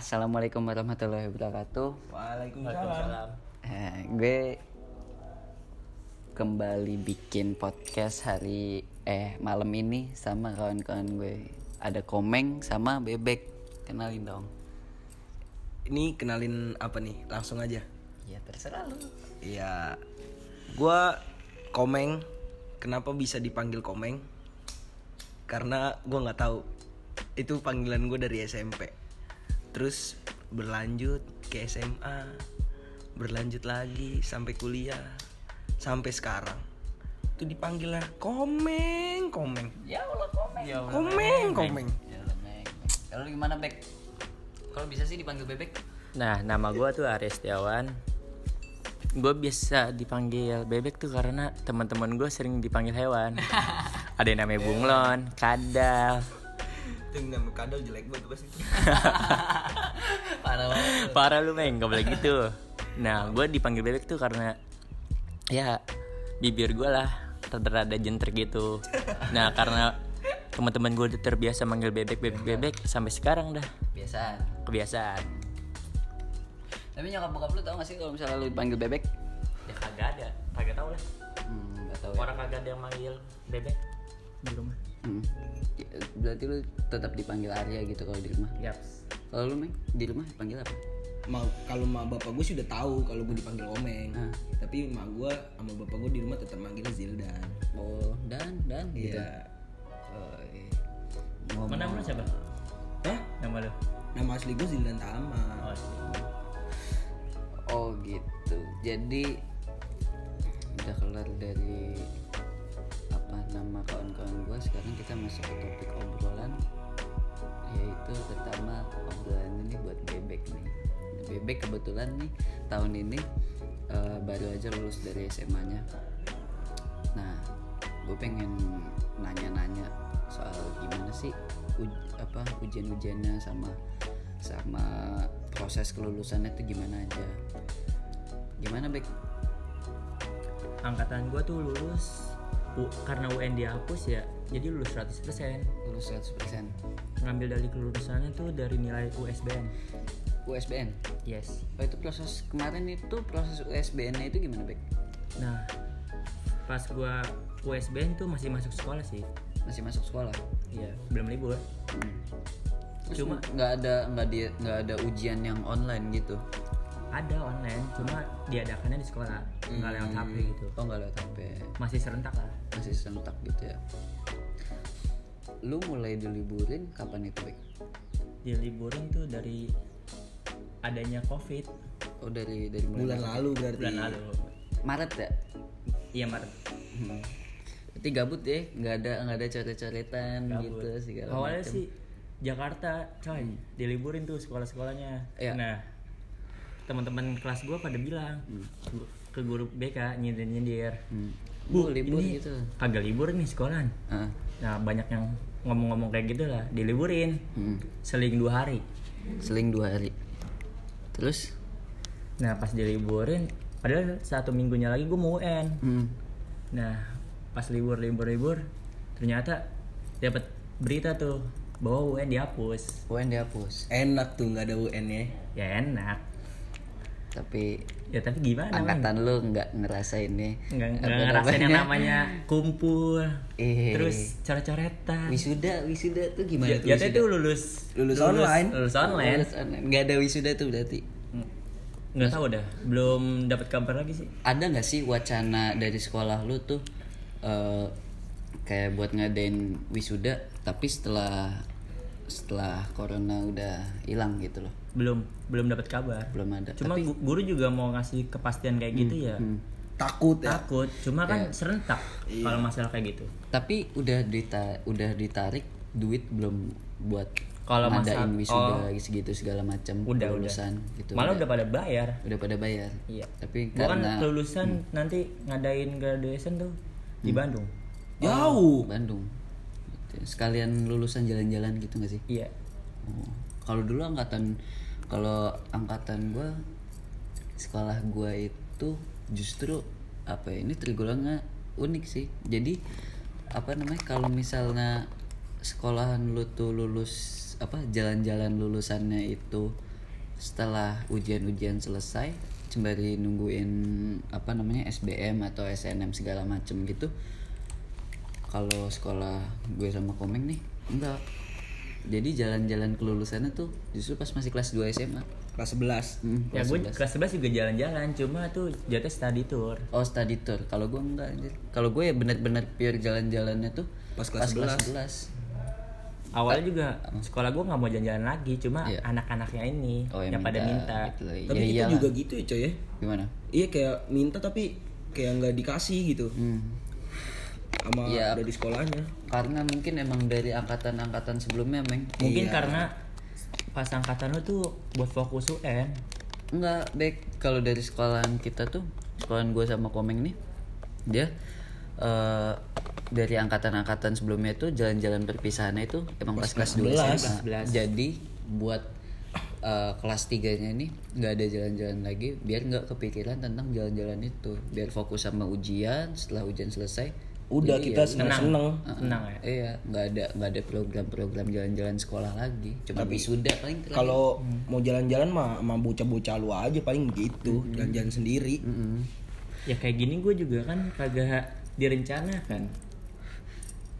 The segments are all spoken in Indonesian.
Assalamualaikum warahmatullahi wabarakatuh. Waalaikumsalam. Eh, gue kembali bikin podcast hari eh malam ini sama kawan-kawan gue. Ada Komeng sama Bebek. Kenalin dong. Ini kenalin apa nih? Langsung aja. Ya terserah lu. Iya. Gua Komeng. Kenapa bisa dipanggil Komeng? Karena gua nggak tahu. Itu panggilan gue dari SMP. Terus berlanjut ke SMA, berlanjut lagi sampai kuliah, sampai sekarang. Itu dipanggilnya Komeng, Komeng. Ya Allah Komeng. Ya Komeng, Komeng. Ya Allah Meng. Kalau gimana Bek? Kalau bisa sih dipanggil Bebek. Nah, nama gue tuh Aris Setiawan. Gue biasa dipanggil bebek tuh karena teman-teman gue sering dipanggil hewan. Ada yang namanya bunglon, kadal. Itu yang namanya kadal jelek banget pasti. Parah banget. Parah lu meng, gak boleh gitu. Nah, gue dipanggil bebek tuh karena ya bibir gue lah rada-rada jentrek gitu. Nah, karena teman-teman gue udah terbiasa manggil bebek bebek bebek sampai sekarang dah Biasa. kebiasaan. Tapi nyokap bokap lu tau gak sih kalau misalnya lu dipanggil Bebek? Ya kagak ada, kagak tau lah. Hmm, gak tau ya. Orang kagak ada yang manggil bebek di rumah. Hmm. Berarti lu tetap dipanggil Arya gitu kalau di rumah. Yaps. Kalau lu Meng, di rumah dipanggil apa? Ma, kalau ma bapak gue sih udah tahu kalau gue dipanggil Omeng. Ah. Tapi ma gue sama bapak gue di rumah tetap manggilnya Zildan. Oh, dan dan gitu. Iya. Oh, iya. Ngomong- Mana lu siapa? Hah? Nama lu? Nama asli gue Zildan Tama. Oh, Oh gitu. Jadi udah kelar dari kawan-kawan gue. Sekarang kita masuk ke topik obrolan yaitu pertama obrolan ini buat bebek nih. Bebek kebetulan nih tahun ini eh, baru aja lulus dari SMA-nya. Nah, gue pengen nanya-nanya soal gimana sih uj- apa ujian-ujiannya sama sama proses kelulusannya itu gimana aja. Gimana Bek? angkatan gua tuh lulus karena UN dihapus ya jadi lulus 100% Lulus 100% ngambil dari kelulusannya tuh dari nilai USBN USBN. yes Oh itu proses kemarin itu proses USBN-nya itu gimana Bek? nah pas gua USBN tuh masih masuk sekolah sih Masih masuk sekolah? ya belum libur Hmm. Terus Cuma- nggak ada nggak dia nggak ada ujian yang online gitu? Ada online cuma diadakannya di sekolah nggak lewat HP gitu Oh nggak lewat HP, masih serentak lah masih serentak gitu ya. Lu mulai diliburin kapan itu Bek? diliburin tuh dari adanya covid Oh dari dari mulai Bulan lalu berarti. bulan lalu Maret ya? iya Maret Hmm. Berarti gabut ya, nggak ada nggak ada coret-coretan gitu segala awalnya macem. sih Jakarta coy diliburin tuh sekolah-sekolahnya Iya. nah teman-teman kelas gua pada bilang gu- ke guru BK nyindir-nyindir Hmm. Bu, Bu, libur ini gitu. kagak libur nih sekolahan Ah. nah banyak yang ngomong-ngomong kayak gitu lah diliburin Hmm. seling dua hari Seling dua hari. Terus? nah pas diliburin padahal satu minggunya lagi gue mau UN Hmm. nah pas libur libur libur ternyata dapat berita tuh bahwa UN dihapus UN dihapus. Enak tuh nggak ada UN ya. ya enak Tapi ya tapi gimana angkatan lu nggak ngerasain nih. nggak ngerasain yang namanya? namanya kumpul Eh. terus coret-coretan Wisuda, wisuda tuh gimana ya, tuh? ya wisuda? itu lulus Lulus online. lulus online Lulus online. Nggak ada wisuda tuh berarti. nggak tahu dah belum dapat kabar lagi sih Ada nggak sih wacana dari sekolah lu tuh eh, kayak buat ngadain wisuda tapi setelah setelah corona udah hilang gitu loh. belum belum dapat kabar Belum ada. cuma tapi gu- guru juga mau ngasih kepastian kayak gitu ya hmm. Takut ya. takut cuma kan Iya. serentak kalau masalah kayak gitu tapi udah dita udah ditarik duit belum buat Kalau ngadain masa- wisuda oh. segitu segala macam udah udah kelulusan gitu. malah udah pada bayar udah pada bayar. iya Tapi gua kan karena kelulusan nanti ngadain graduation tuh di Bandung Jauh. Bandung. Gitu. Sekalian lulusan jalan-jalan gitu gak sih? iya Oh. Kalau dulu angkatan kalau angkatan gua sekolah gua itu justru apa ya, ini tergolongnya unik sih. Jadi apa namanya kalau misalnya sekolahan lu tuh lulus apa jalan-jalan lulusannya itu setelah ujian-ujian selesai sembari nungguin apa namanya SBM atau SNM segala macem gitu kalau sekolah gue sama Komeng nih enggak jadi jalan-jalan kelulusannya tuh justru pas masih kelas 2 SMA kelas 11 Hmm, Ya kelas gue 11. kelas 11 juga jalan-jalan, cuma tuh jatuh study tour. Oh study tour. Kalau gue enggak anjir. Kalau gue ya bener-bener pure jalan-jalannya tuh Pas kelas 11. 11. Awalnya juga sekolah gue nggak mau jalan-jalan lagi, cuma Iya. anak-anaknya ini Oh yang, pada minta. gitu. tapi ya, kita iyalah. juga gitu ya coy ya gimana? iya kayak minta tapi kayak nggak dikasih gitu Hmm. Sama Iya. dari sekolahnya Karena mungkin emang dari angkatan-angkatan sebelumnya, Meng. Mungkin Iya. karena pas angkatan lu tuh buat fokus UN. Enggak, baik kalau dari sekolahan kita tuh, sekolahan gue sama Komeng nih, dia eh dari angkatan-angkatan sebelumnya itu jalan-jalan perpisahannya itu emang pas, kelas 2 11. SMA. Jadi buat eh, kelas 3-nya ini nggak ada jalan-jalan lagi biar nggak kepikiran tentang jalan-jalan itu. Biar fokus sama ujian, setelah ujian selesai udah jadi kita seneng seneng Tenang ya. Iya, nggak ada nggak ada program-program jalan-jalan sekolah lagi. Cuma wisuda paling terakhir. kalau mau jalan-jalan mah sama bocah-bocah lu aja paling begitu jalan-jalan sendiri Mm-mm. Ya kayak gini gue juga kan kagak direncanakan.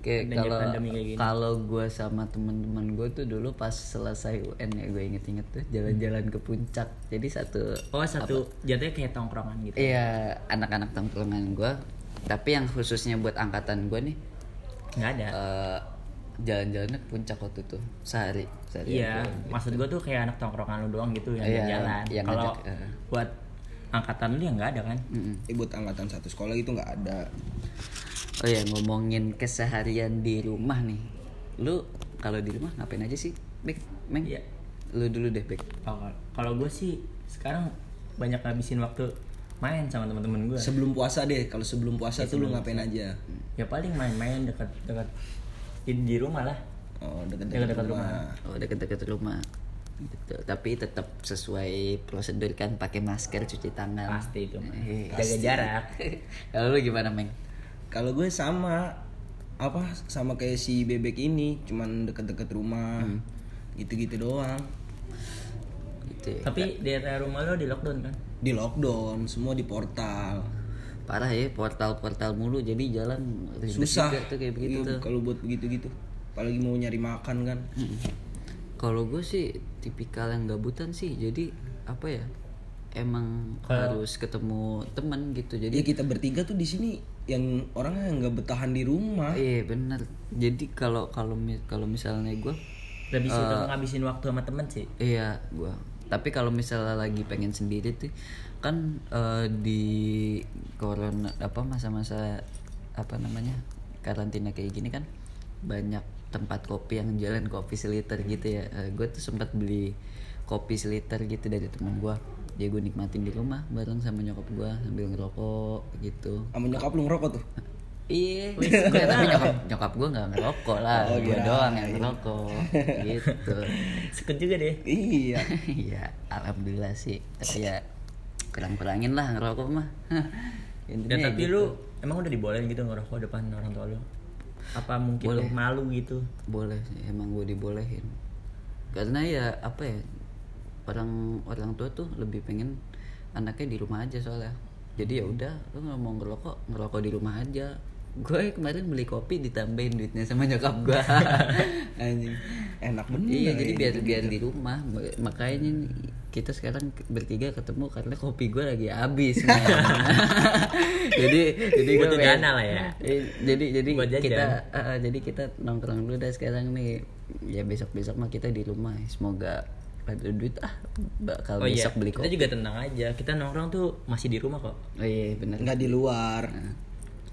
Kayak kalau pandemi kayak gini. kalau gue sama teman-teman gue tuh dulu pas selesai UN ya gue inget-inget tuh jalan-jalan ke puncak. Jadi satu Oh satu jatuhnya kayak tongkrongan gitu. iya anak-anak tongkrongan gue. Tapi yang khususnya buat angkatan gue nih Nggak ada. eh, jalan-jalannya ke puncak waktu itu sehari. sehari Iya, maksud gue tuh kayak anak tongkrongan lu doang gitu yang Iya, jalan. yang Kalau ngajak, eh. buat angkatan lu ya nggak ada kan? eh, buat angkatan satu sekolah itu nggak ada Oh ya ngomongin keseharian di rumah nih. Lu kalau di rumah ngapain aja sih, Bek? Meng? Iya. Lu dulu deh, Bek. Oh, kalau gue sih sekarang banyak ngabisin waktu main sama teman-teman gue. sebelum puasa deh kalau sebelum puasa tuh lu ngapain aja Ya paling main-main dekat-dekat di, di rumah lah. oh Dekat-dekat deket-deket rumah. rumah Oh, dekat-dekat rumah. Gitu. Tapi tetap sesuai prosedur kan pakai masker, cuci tangan. Pasti itu. mah. Eh, Jaga jarak. Kalau lu gimana, Meng? kalau gue sama apa sama kayak si bebek ini cuman deket-deket rumah gitu-gitu doang Gitu. ya. Tapi daerah rumah lo di lockdown kan? di lockdown semua di portal Parah ya, portal-portal mulu jadi jalan susah tuh kayak begitu Iya, kalau buat begitu-gitu apalagi mau nyari makan kan. Kalau gue sih tipikal yang gabutan sih, jadi apa ya? Emang harus ketemu teman gitu. jadi Jadi kita bertiga tuh di sini yang orang yang nggak betahan di rumah iya bener. Jadi kalau kalau kalau misalnya gue Lebih suka ngabisin waktu sama temen sih. Iya, gua. Tapi kalau misalnya lagi pengen sendiri tuh kan eh, di corona apa masa-masa apa namanya? karantina kayak gini kan banyak tempat kopi yang jalan kopi seliter gitu ya. gue tuh sempat beli kopi seliter gitu dari teman gua. Dia gue nikmatin di rumah bareng sama nyokap gua sambil ngerokok gitu. sama nyokap lu ngerokok tuh Iya, gue tapi nyokap nyokap gue nggak ngerokok lah, Oh, gue kirain. doang yang ngerokok, gitu. Sekut juga deh. iya Iya, alhamdulillah sih. Tapi ya kurang-kurangin lah ngerokok mah. Intinya Ya, tapi gitu. lu emang udah dibolehin gitu ngerokok depan orang tua lu? Apa mungkin lu Boleh. malu gitu? boleh sih, emang gue dibolehin. Karena ya apa ya orang orang tua tuh lebih pengen anaknya di rumah aja soalnya. Jadi ya udah, lu nggak mau ngerokok ngerokok di rumah aja. Gue kemarin beli kopi ditambahin duitnya sama nyokap gue. Anjing. enak bener Iya, jadi biar biar di rumah. Makanya nih, kita sekarang bertiga ketemu karena kopi gue lagi habis. jadi jadi gue dana lah ya. Eh, jadi jadi kita eh, jadi kita nongkrong dulu dah sekarang nih. Ya besok besok mah kita di rumah. Semoga ada duit ah bakal Oh iya, besok beli kita kopi. juga tenang aja. Kita nongkrong tuh masih di rumah kok. Oh iya benar. nggak di luar Nah,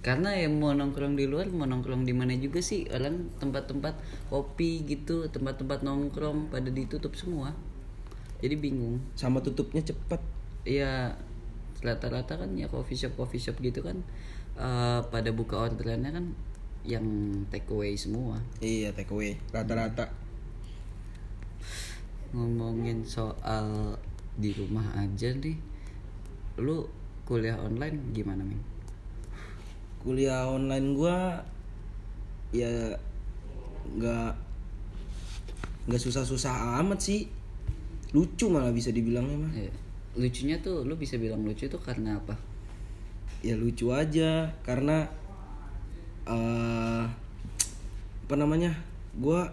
karena ya mau nongkrong di luar mau nongkrong di mana juga sih. Orang tempat-tempat kopi gitu tempat-tempat nongkrong pada ditutup semua. Jadi bingung. Sama tutupnya cepet Iya rata-rata kan ya coffee shop coffee shop gitu kan eh, pada buka orderannya kan yang take away semua. Iya take away rata-rata. Ngomongin soal di rumah aja nih lu kuliah online gimana Ming? Kuliah online gua ya nggak nggak susah-susah amat sih. Lucu malah bisa dibilangnya mah. Iya. lucunya tuh lu bisa bilang lucu tuh karena apa? Ya lucu aja karena eh apa namanya gua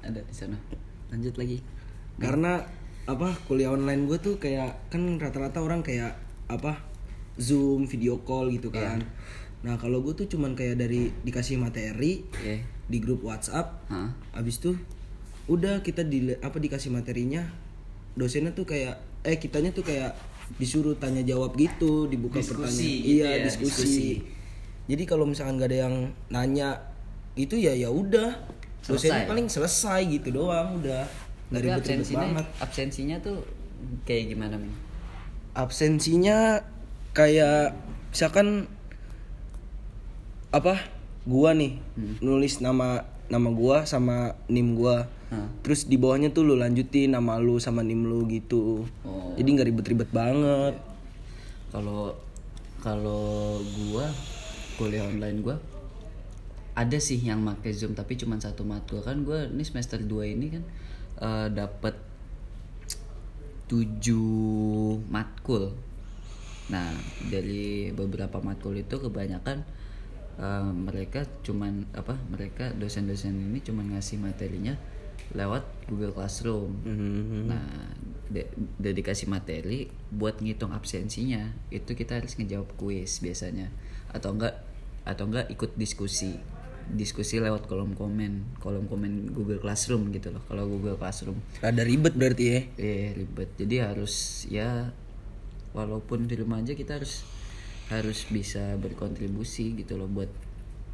ada di sana. Lanjut lagi. Karena apa kuliah online gue tuh kayak kan rata-rata orang kayak apa zoom video call gitu kan nah kalau gue tuh cuman kayak dari dikasih materi Iya. di grup WhatsApp Hah? abis tuh udah kita di apa dikasih materinya dosennya tuh kayak eh kitanya tuh kayak disuruh tanya jawab gitu dibuka Diskusi pertanyaan gitu iya ya, diskusi. diskusi. jadi kalau misalkan gak ada yang nanya itu ya ya udah dosennya paling selesai gitu doang udah ribet-ribet absensinya banget absensinya tuh kayak gimana Ming? Absensinya kayak misalkan apa gua nih Hmm. nulis nama nama gua sama nim gua Hah. terus di bawahnya tuh lu lanjutin nama lu sama nim lu gitu Oh. jadi nggak ribet-ribet banget kalau kalau gua kuliah online gua ada sih yang pakai zoom tapi cuma satu matkul kan gua ini semester 2 ini kan eh, dapat tujuh matkul. Nah dari beberapa matkul itu kebanyakan eh, mereka cuman apa mereka dosen-dosen ini cuman ngasih materinya lewat Google Classroom. Nah, de- udah dikasih materi buat ngitung absensinya, itu kita harus ngejawab kuis biasanya, atau enggak atau enggak ikut diskusi, diskusi lewat kolom komen, kolom komen Google Classroom gitu loh. Kalau Google Classroom, rada ribet berarti ya eh ribet. Jadi harus ya, walaupun di rumah aja kita harus harus bisa berkontribusi gitu loh buat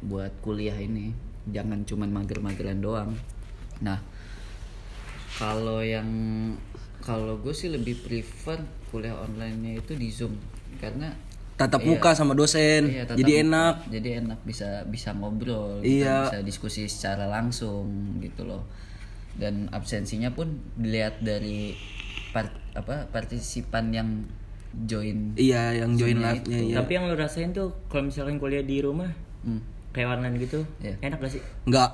buat kuliah ini. Jangan cuman mager-mageran doang. Nah, kalau yang kalau gue sih lebih prefer kuliah online-nya itu di Zoom karena tatap muka sama dosen iya, tatap jadi muka. enak Jadi enak bisa bisa ngobrol, Iya. bisa diskusi secara langsung gitu loh. Dan absensinya pun dilihat dari part, apa partisipan yang join. iya yang join live iya Tapi yang lu rasain tuh kalau misalkan kuliah di rumah Hmm. kayak online gitu, Iya. enak gak sih? nggak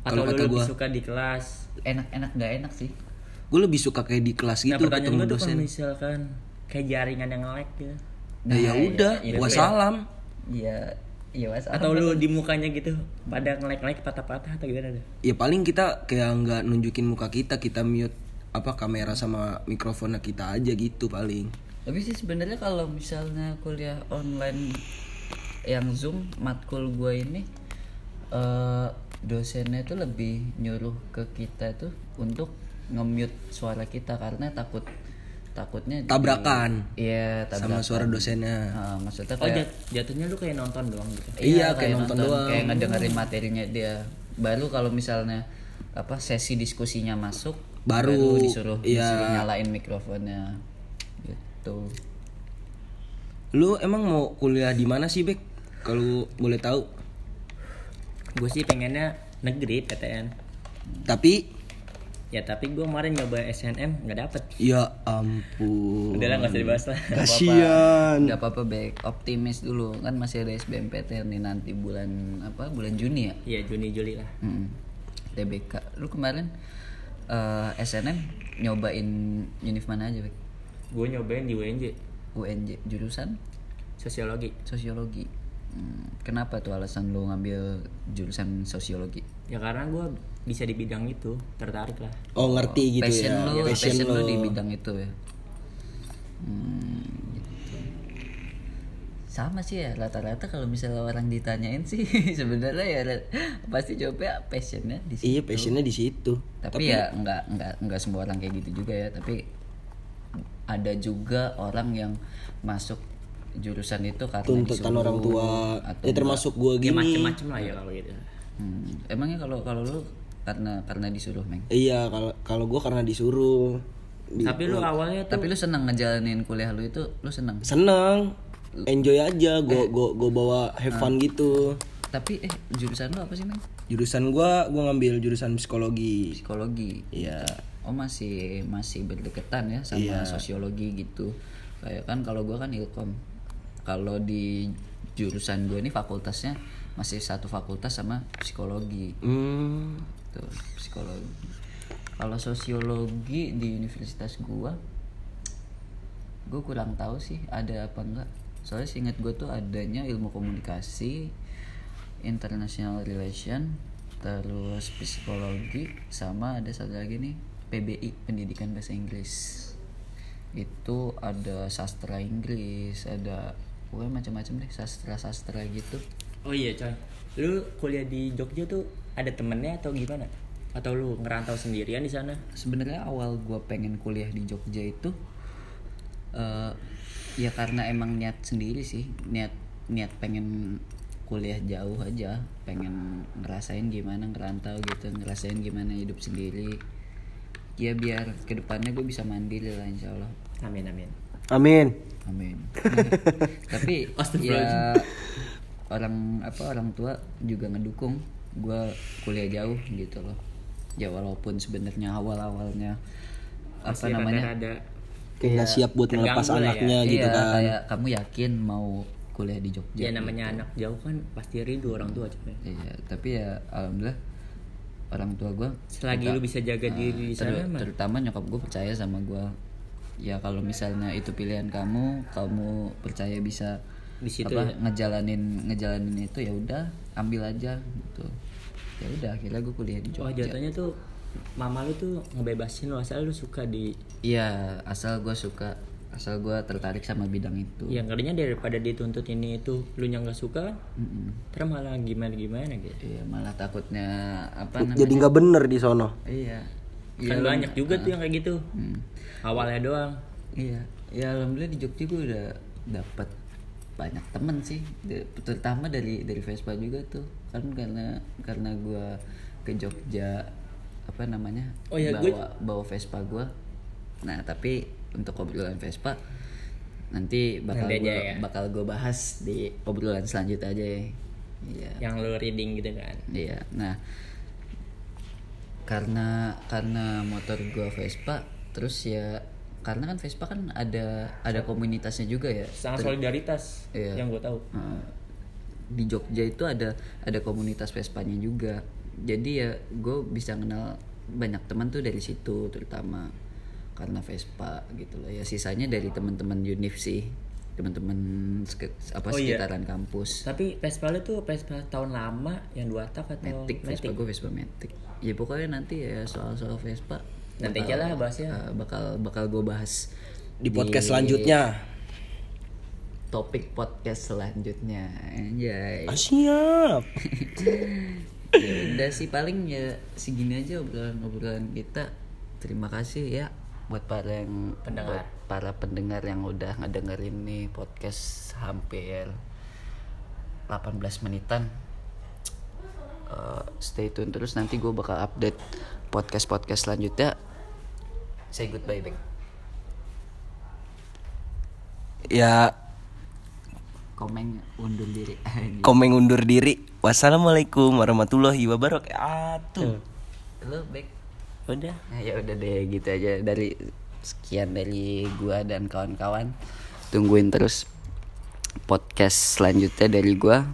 Atau kalau lu kata lebih gua suka di kelas? Enak-enak nggak enak sih. gue lebih suka kayak di kelas Nah, gitu pertanyaan ketemu dosen kalau misalkan kayak jaringan yang nge-lag gitu. Nah, ya udah iya, gua iya. salam Iya, iya mas. Atau lu di mukanya gitu pada nge-lag-lag patah-patah atau gimana deh? ya paling kita kayak nggak nunjukin muka kita kita mute apa kamera sama mikrofonnya kita aja gitu paling Tapi sih sebenarnya kalau misalnya kuliah online yang Zoom matkul gue ini eh dosennya tuh lebih nyuruh ke kita tuh untuk nge-mute suara kita karena takut takutnya Tabrakan. Iya, tabrakan. sama suara dosennya Ah, maksudnya Oh, kayak jat- jatuhnya lu kayak nonton doang gitu. Iya, kayak nonton doang. kayak ngedengerin materinya dia. Baru kalau misalnya apa sesi diskusinya masuk Baru, disuruh iya. disuruh nyalain mikrofonnya gitu. lu emang mau kuliah di mana sih bek kalau boleh tahu Gue sih pengennya negeri PTN. tapi Ya tapi gue kemarin nyoba SNM nggak dapet. ya ampun Udah lah nggak usah dibahas lah. kasian Gak apa-apa baik optimis dulu kan masih ada SBMPTN nih nanti bulan apa bulan Juni ya. Iya Juni Juli lah. Hmm. TBK. Lu kemarin eh, SNM nyobain univ mana aja, Bek? Gue nyobain di UNJ UNJ jurusan sosiologi. sosiologi. Hmm, Kenapa tuh alasan lu ngambil jurusan sosiologi? Ya karena gue bisa di bidang itu tertarik lah. oh ngerti gitu passion ya lu, passion, passion, lu di bidang itu ya. Hmm, gitu. Sama sih ya rata-rata kalau misalnya orang ditanyain sih sebenarnya ya pasti jawabnya passionnya di situ. iya passionnya di situ Tapi, ya nggak nggak nggak semua orang kayak gitu juga ya. Tapi ada juga orang yang masuk jurusan itu karena tuntutan disuruh orang tua atau ya termasuk gua Ya gini macem-macem lah ya kalau gitu. Hmm, Emangnya kalau kalau lu karena karena disuruh meng. iya kalau kalau gua karena disuruh Di- Tapi lu awalnya tuh Tapi lu seneng ngejalanin kuliah lu itu lu seneng. seneng enjoy aja gua gua gua bawa have fun gitu Tapi eh jurusan lu apa sih meng? jurusan gua gua ngambil jurusan psikologi Psikologi. iya Oh masih masih berdekatan ya sama sosiologi gitu. Kayak kan kalau gua kan ilkom. Kalau di jurusan gue ini fakultasnya masih satu fakultas sama psikologi. hmm Tuh, psikologi. kalau sosiologi di universitas gua gue kurang tahu sih ada apa enggak soalnya seingat gue tuh adanya ilmu komunikasi international relation terus psikologi sama ada satu lagi nih PBI pendidikan bahasa Inggris itu ada sastra Inggris ada pokoknya macam-macam deh sastra-sastra gitu Oh iya coy. Lu kuliah di Jogja tuh ada temennya atau gimana? Atau lu ngerantau sendirian di sana? sebenarnya awal gue pengen kuliah di Jogja itu eh ya karena emang niat sendiri sih niat niat pengen kuliah jauh aja pengen ngerasain gimana ngerantau gitu ngerasain gimana hidup sendiri ya biar ke depannya gue bisa mandiri lah insya Allah Amin amin. Amin. amin tapi ya orang apa orang tua juga ngedukung gue kuliah jauh gitu loh ya walaupun sebenarnya awal awalnya apa Masih namanya rada-rada Kayak nggak siap buat lah ya. anaknya gitu iya, kan. kayak kamu yakin mau kuliah di Jogja Ya namanya anak jauh kan pasti rindu orang tua coy. iya tapi ya alhamdulillah orang tua gue Selagi lu bisa jaga diri di sana mah. terutama nyokap gue percaya sama gue ya kalau misalnya itu pilihan kamu kamu percaya bisa Di situ apa ya. ngejalanin ngejalanin itu ya udah ambil aja gitu ya udah akhirnya gue kuliah di Oh Jogja jatuhnya tuh mama lu tuh ngebebasin lu asal lu suka di iya asal gue suka asal gue tertarik sama bidang itu ya ngerinya daripada dituntut ini itu lu yang gak suka Mm-mm. terus malah gimana gimana gitu iya malah takutnya apa namanya Jadi nggak bener di sono. iya kan Iya, banyak juga tuh yang kayak gitu Hmm. awalnya doang Iya, ya alhamdulillah di Jogja gue udah dapat banyak temen sih, terutama dari dari Vespa juga tuh, kan karena karena gue ke Jogja apa namanya Oh ya, bawa gue- bawa Vespa gue, nah tapi untuk obrolan Vespa nanti bakal gue ya. bakal gue bahas di obrolan selanjutnya aja ya. Iya. yang lu reading gitu kan Iya. Nah, karena karena motor gua Vespa, terus ya karena kan Vespa kan ada ada komunitasnya juga ya. sangat solidaritas Iya. yang gue tahu di Jogja itu ada ada komunitas Vespanya juga. Jadi ya gue bisa kenal banyak teman tuh dari situ terutama karena Vespa gitu loh. Ya sisanya dari teman-teman Univ sih. Teman-teman apa Oh, iya. sekitaran kampus. tapi Vespa lu tuh Vespa tahun lama yang dua tak atau Matic, Vespa gue Vespa Matic. Ya pokoknya nanti ya soal-soal Vespa Nanti aja lah bahasnya. eh, bakal bakal gue bahas Di podcast selanjutnya. Topik podcast selanjutnya. Anjay. Ah, siap. ya udah sih paling ya segini aja obrolan-obrolan kita. Terima kasih ya buat para yang Pendengar. buat para pendengar yang udah ngedengerin nih podcast hampir 18 menitan. Eh, stay tune terus nanti gue bakal update podcast podcast selanjutnya. Say goodbye back. Ya, Komeng undur diri. Komeng undur diri. Wassalamualaikum warahmatullahi wabarakatuh. Lo back. Udah. Nah, ya udah deh gitu aja. Dari sekian dari gua dan kawan-kawan. Tungguin terus podcast selanjutnya dari gua.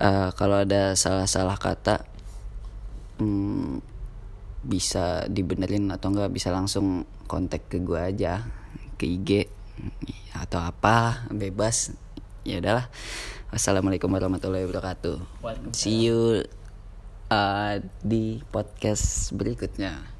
Eh, kalau ada salah-salah kata hmm, bisa dibenerin atau enggak bisa langsung kontak ke gua aja. Ke IG atau apa bebas. Ya udahlah. Wassalamualaikum warahmatullahi wabarakatuh. See you uh, di podcast berikutnya